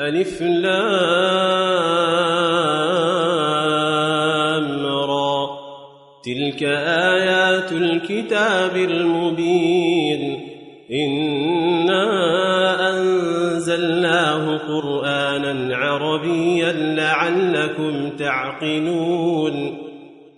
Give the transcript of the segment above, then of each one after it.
ألف تلك آيات الكتاب المبين. إنا أنزلناه قرآنا عربيا لعلكم تعقلون.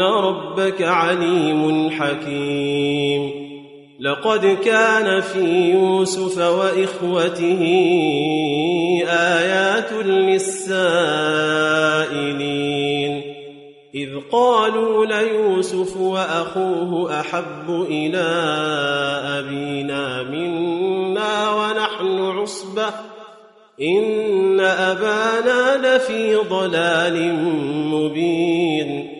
ربك عليم حكيم لقد كان في يوسف وإخوته آيات للسائلين إذ قالوا ليوسف وأخوه أحب إلى أبينا منا ونحن عصبة إن أبانا لفي ضلال مبين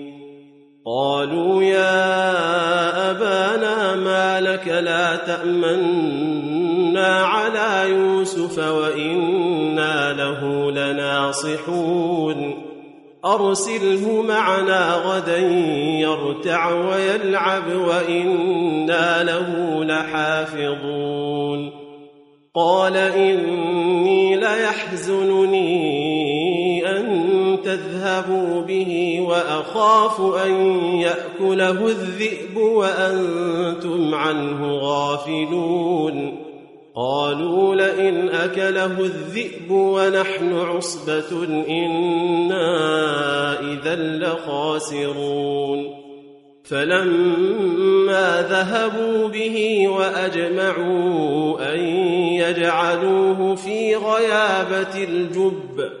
قالوا يا أبانا ما لك لا تأمنا على يوسف وإنا له لناصحون. أرسله معنا غدا يرتع ويلعب وإنا له لحافظون. قال إني ليحزنني تذهبوا به وأخاف أن يأكله الذئب وأنتم عنه غافلون. قالوا لئن أكله الذئب ونحن عصبة إنا إذا لخاسرون. فلما ذهبوا به وأجمعوا أن يجعلوه في غيابة الجب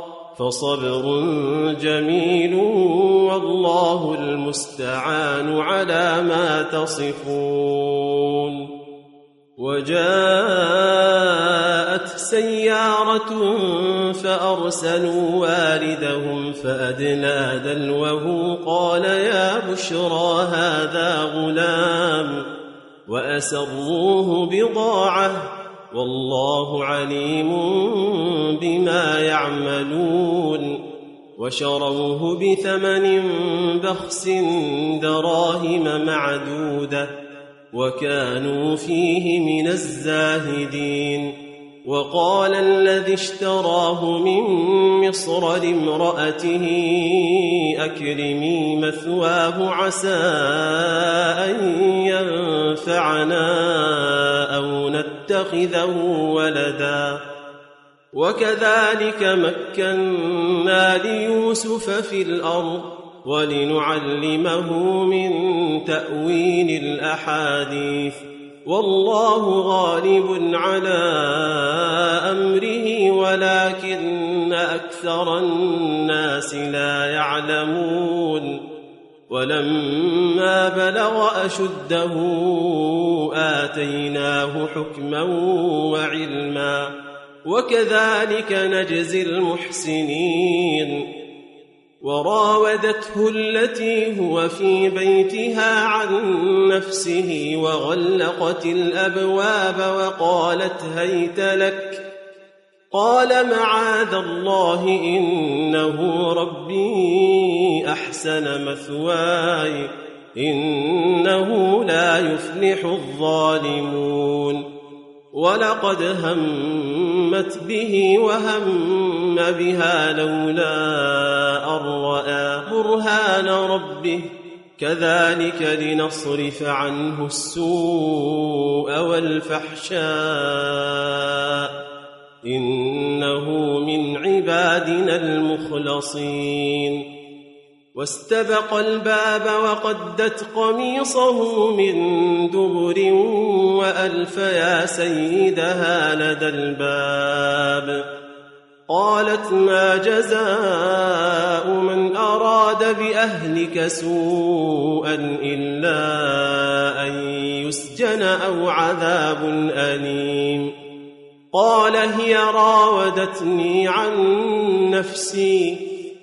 فصبر جميل والله المستعان على ما تصفون وجاءت سيارة فأرسلوا واردهم فأدنى دلوه قال يا بشرى هذا غلام وأسروه بضاعة والله عليم بما يعملون وشروه بثمن بخس دراهم معدودة وكانوا فيه من الزاهدين وقال الذي اشتراه من مصر لامرأته أكرمي مثواه عسى أن ينفعنا أو نتخذه ولدا. وكذلك مكنا ليوسف في الأرض ولنعلمه من تأويل الأحاديث. والله غالب على أمره ولكن أكثر الناس لا يعلمون. ولما بلغ أشده آتيناه حكما وعلما وكذلك نجزي المحسنين. وراودته التي هو في بيتها عن نفسه وغلقت الأبواب وقالت هيت لك. قال معاذ الله إنه ربي احسن مثواي إنه لا يفلح الظالمون. ولقد همت به وهم بها لولا أن رأى برهان ربه. كذلك لنصرف عنه السوء والفحشاء. إنه من عبادنا المخلصين. واستبق الباب وقدت قميصه من دبر وألف يا سيدها لدى الباب. قالت ما جزاء من أراد بأهلك سوءا إلا أن يسجن أو عذاب أليم. قال هي راودتني عن نفسي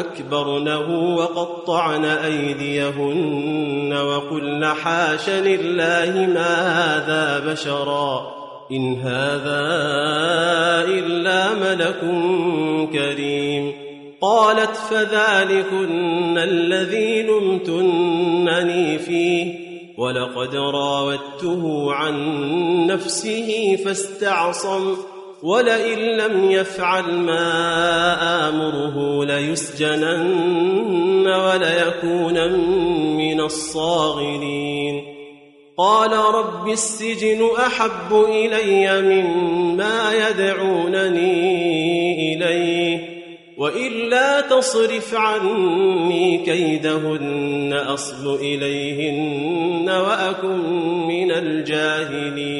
اكبرنه وقطعن أيديهن وقلن حاش لله ما هذا بشرا إن هذا إلا ملك كريم قالت فذلكن الذي لمتنني فيه ولقد راودته عن نفسه فاستعصم ولئن لم يفعل ما آمره ليسجنن وليكونن من الصاغرين. قال رب السجن أحب إلي مما يدعونني إليه والا تصرف عني كيدهن أصل إليهن وأكن من الجاهلين.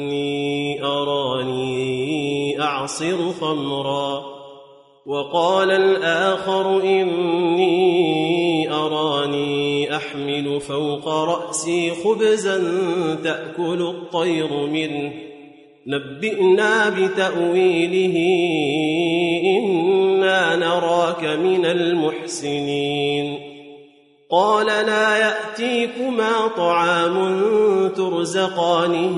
اعصر خمرا وقال الآخر إني أراني أحمل فوق رأسي خبزا تأكل الطير منه. نبئنا بتأويله إنا نراك من المحسنين. قال لا يأتيكما طعام ترزقانه.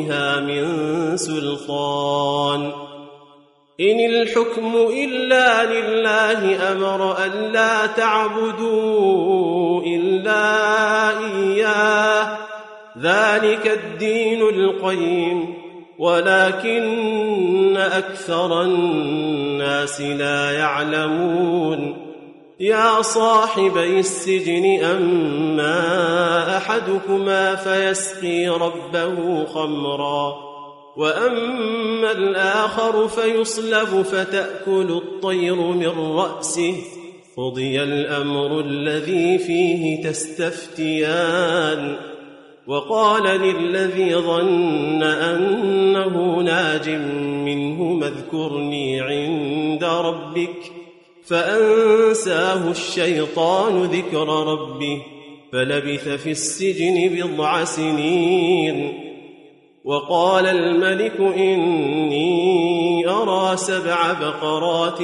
بها من سلطان. إن الحكم إلا لله أمر ألا تعبدوا إلا إياه. ذلك الدين القيم ولكن أكثر الناس لا يعلمون. يا صاحبي السجن أما أحدكما فيسقي ربه خمرا وأما الآخر فيصلب فتأكل الطير من رأسه. قضي الأمر الذي فيه تستفتيان. وقال للذي ظن أنه ناج منه اذكرني عند ربك فأنساه الشيطان ذكر ربه. فلبث في السجن بضع سنين. وقال الملك إني أرى سبع بقرات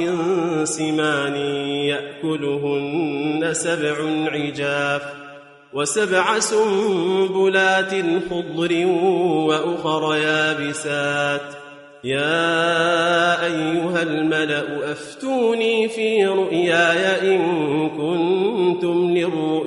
سمان يأكلهن سبع عجاف وسبع سنبلات خضر وأخر يابسات. يا أيها الملأ أفتوني في رؤياي إن كنتم للرؤيا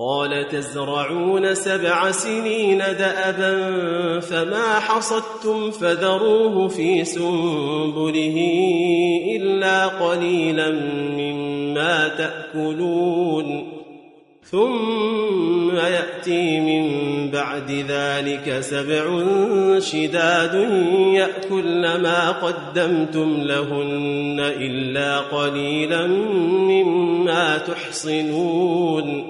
قال تزرعون سبع سنين دأبا فما حصدتم فذروه في سنبله إلا قليلا مما تأكلون. ثم يأتي من بعد ذلك سبع شداد يأكلن ما قدمتم لهن إلا قليلا مما تحصنون.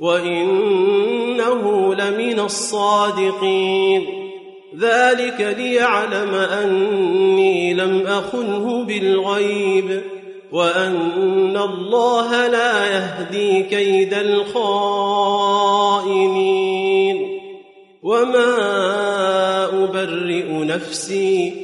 وانه لمن الصادقين ذلك ليعلم اني لم اخنه بالغيب وان الله لا يهدي كيد الخائنين وما ابرئ نفسي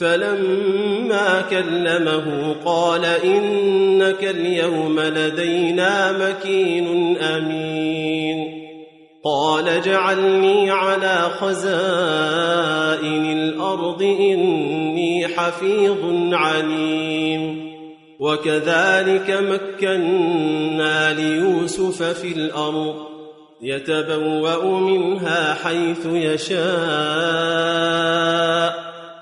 فلما كلمه قال إنك اليوم لدينا مكين أمين. قال اجعلني على خزائن الأرض إني حفيظ عليم. وكذلك مكنا ليوسف في الأرض يتبوأ منها حيث يشاء.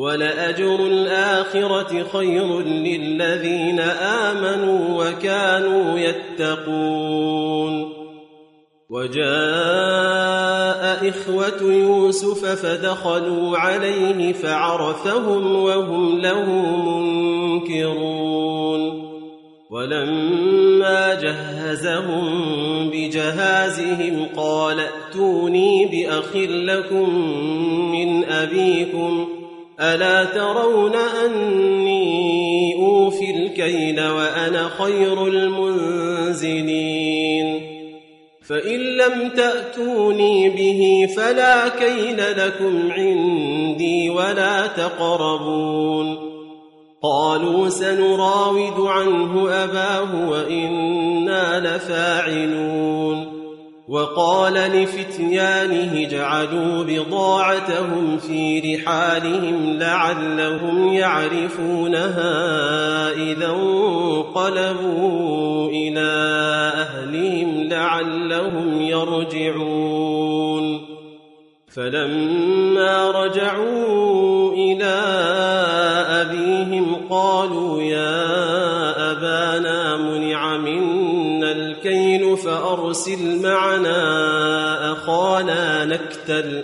ولأجر الآخرة خير للذين آمنوا وكانوا يتقون. وجاء إخوة يوسف فدخلوا عليه فعرفهم وهم له منكرون. ولما جهزهم بجهازهم قال ائتوني بأخ لكم من أبيكم ألا ترون أني أوفي الكيل وأنا خير المنزلين فإن لم تأتوني به فلا كيل لكم عندي ولا تقربون قالوا سنراود عنه أباه وإنا لفاعلون وقال لفتيانه اجعلوا بضاعتهم في رحالهم لعلهم يعرفونها إذا انقلبوا إلى أهلهم لعلهم يرجعون. فلما رجعوا إلى فأرسل معنا أخانا نكتل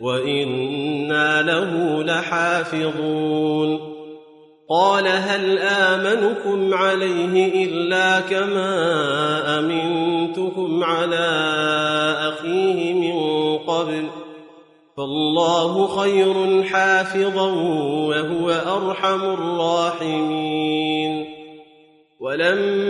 وإنا له لحافظون. قال هل آمنكم عليه إلا كما أمنتكم على أخيه من قبل؟ فالله خير حافظا وهو أرحم الراحمين. ولما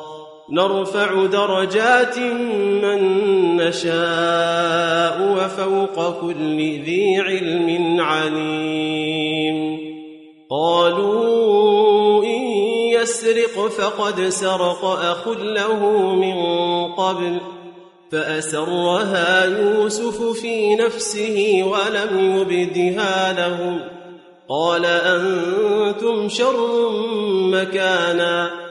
نرفع درجات من نشاء وفوق كل ذي علم عليم. قالوا إن يسرق فقد سرق أخ له من قبل فأسرها يوسف في نفسه ولم يبدها لهم. قال أنتم شر مكانا.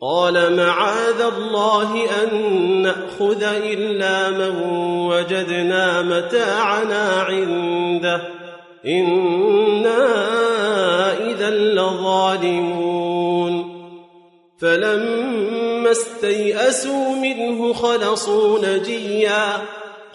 قال معاذ الله أن نأخذ إلا من وجدنا متاعنا عنده. إنا إذا لظالمون. فلما استيئسوا منه خلصوا نجيا.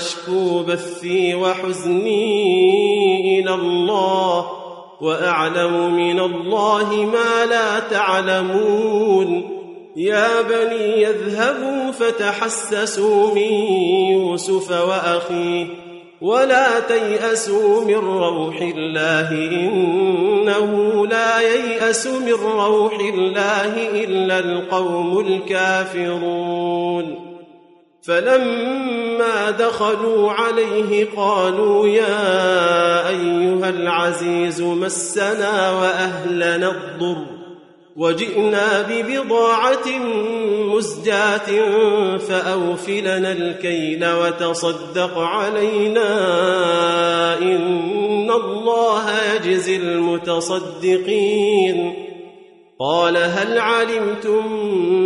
أشكو بثي وحزني إلى الله وأعلم من الله ما لا تعلمون يا بني يذهبوا فتحسسوا من يوسف وأخيه ولا تيأسوا من روح الله إنه لا ييأس من روح الله إلا القوم الكافرون فلما دخلوا عليه قالوا يا أيها العزيز مسنا وأهلنا الضر وجئنا ببضاعة مزجاة فأوفلنا الكيل وتصدق علينا إن الله يجزي المتصدقين قال هل علمتم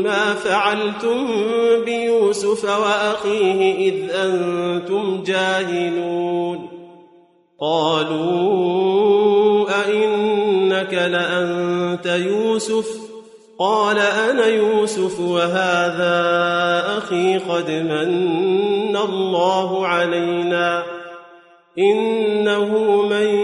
ما فعلتم بيوسف وأخيه إذ أنتم جاهلون؟ قالوا أئنك لأنت يوسف؟ قال أنا يوسف وهذا أخي قد من الله علينا. إنه من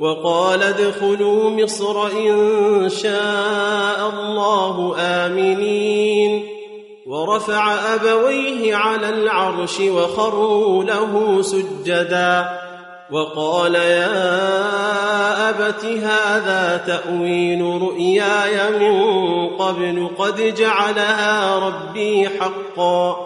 وقال ادخلوا مصر إن شاء الله آمنين. ورفع أبويه على العرش وخروا له سجداً. وقال يا أبت هذا تأويل رؤياي من قبل قد جعلها ربي حقا.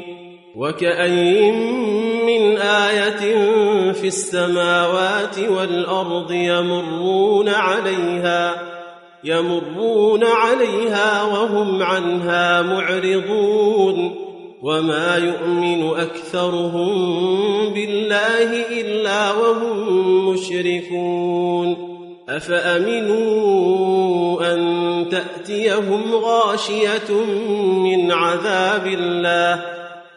وكأين من آية في السماوات والأرض يمرون عليها يمرون عليها وهم عنها معرضون. وما يؤمن أكثرهم بالله إلا وهم مشركون. أفأمنوا أن تأتيهم غاشية من عذاب الله؟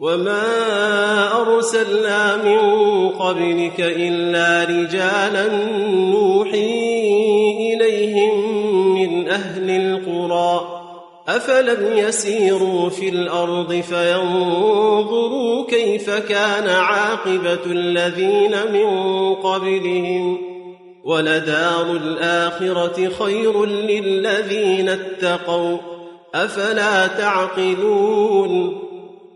وما أرسلنا من قبلك إلا رجالا نوحي إليهم من أهل القرى أفلم يسيروا في الأرض فينظروا كيف كان عاقبة الذين من قبلهم ولدار الآخرة خير للذين اتقوا أفلا تعقلون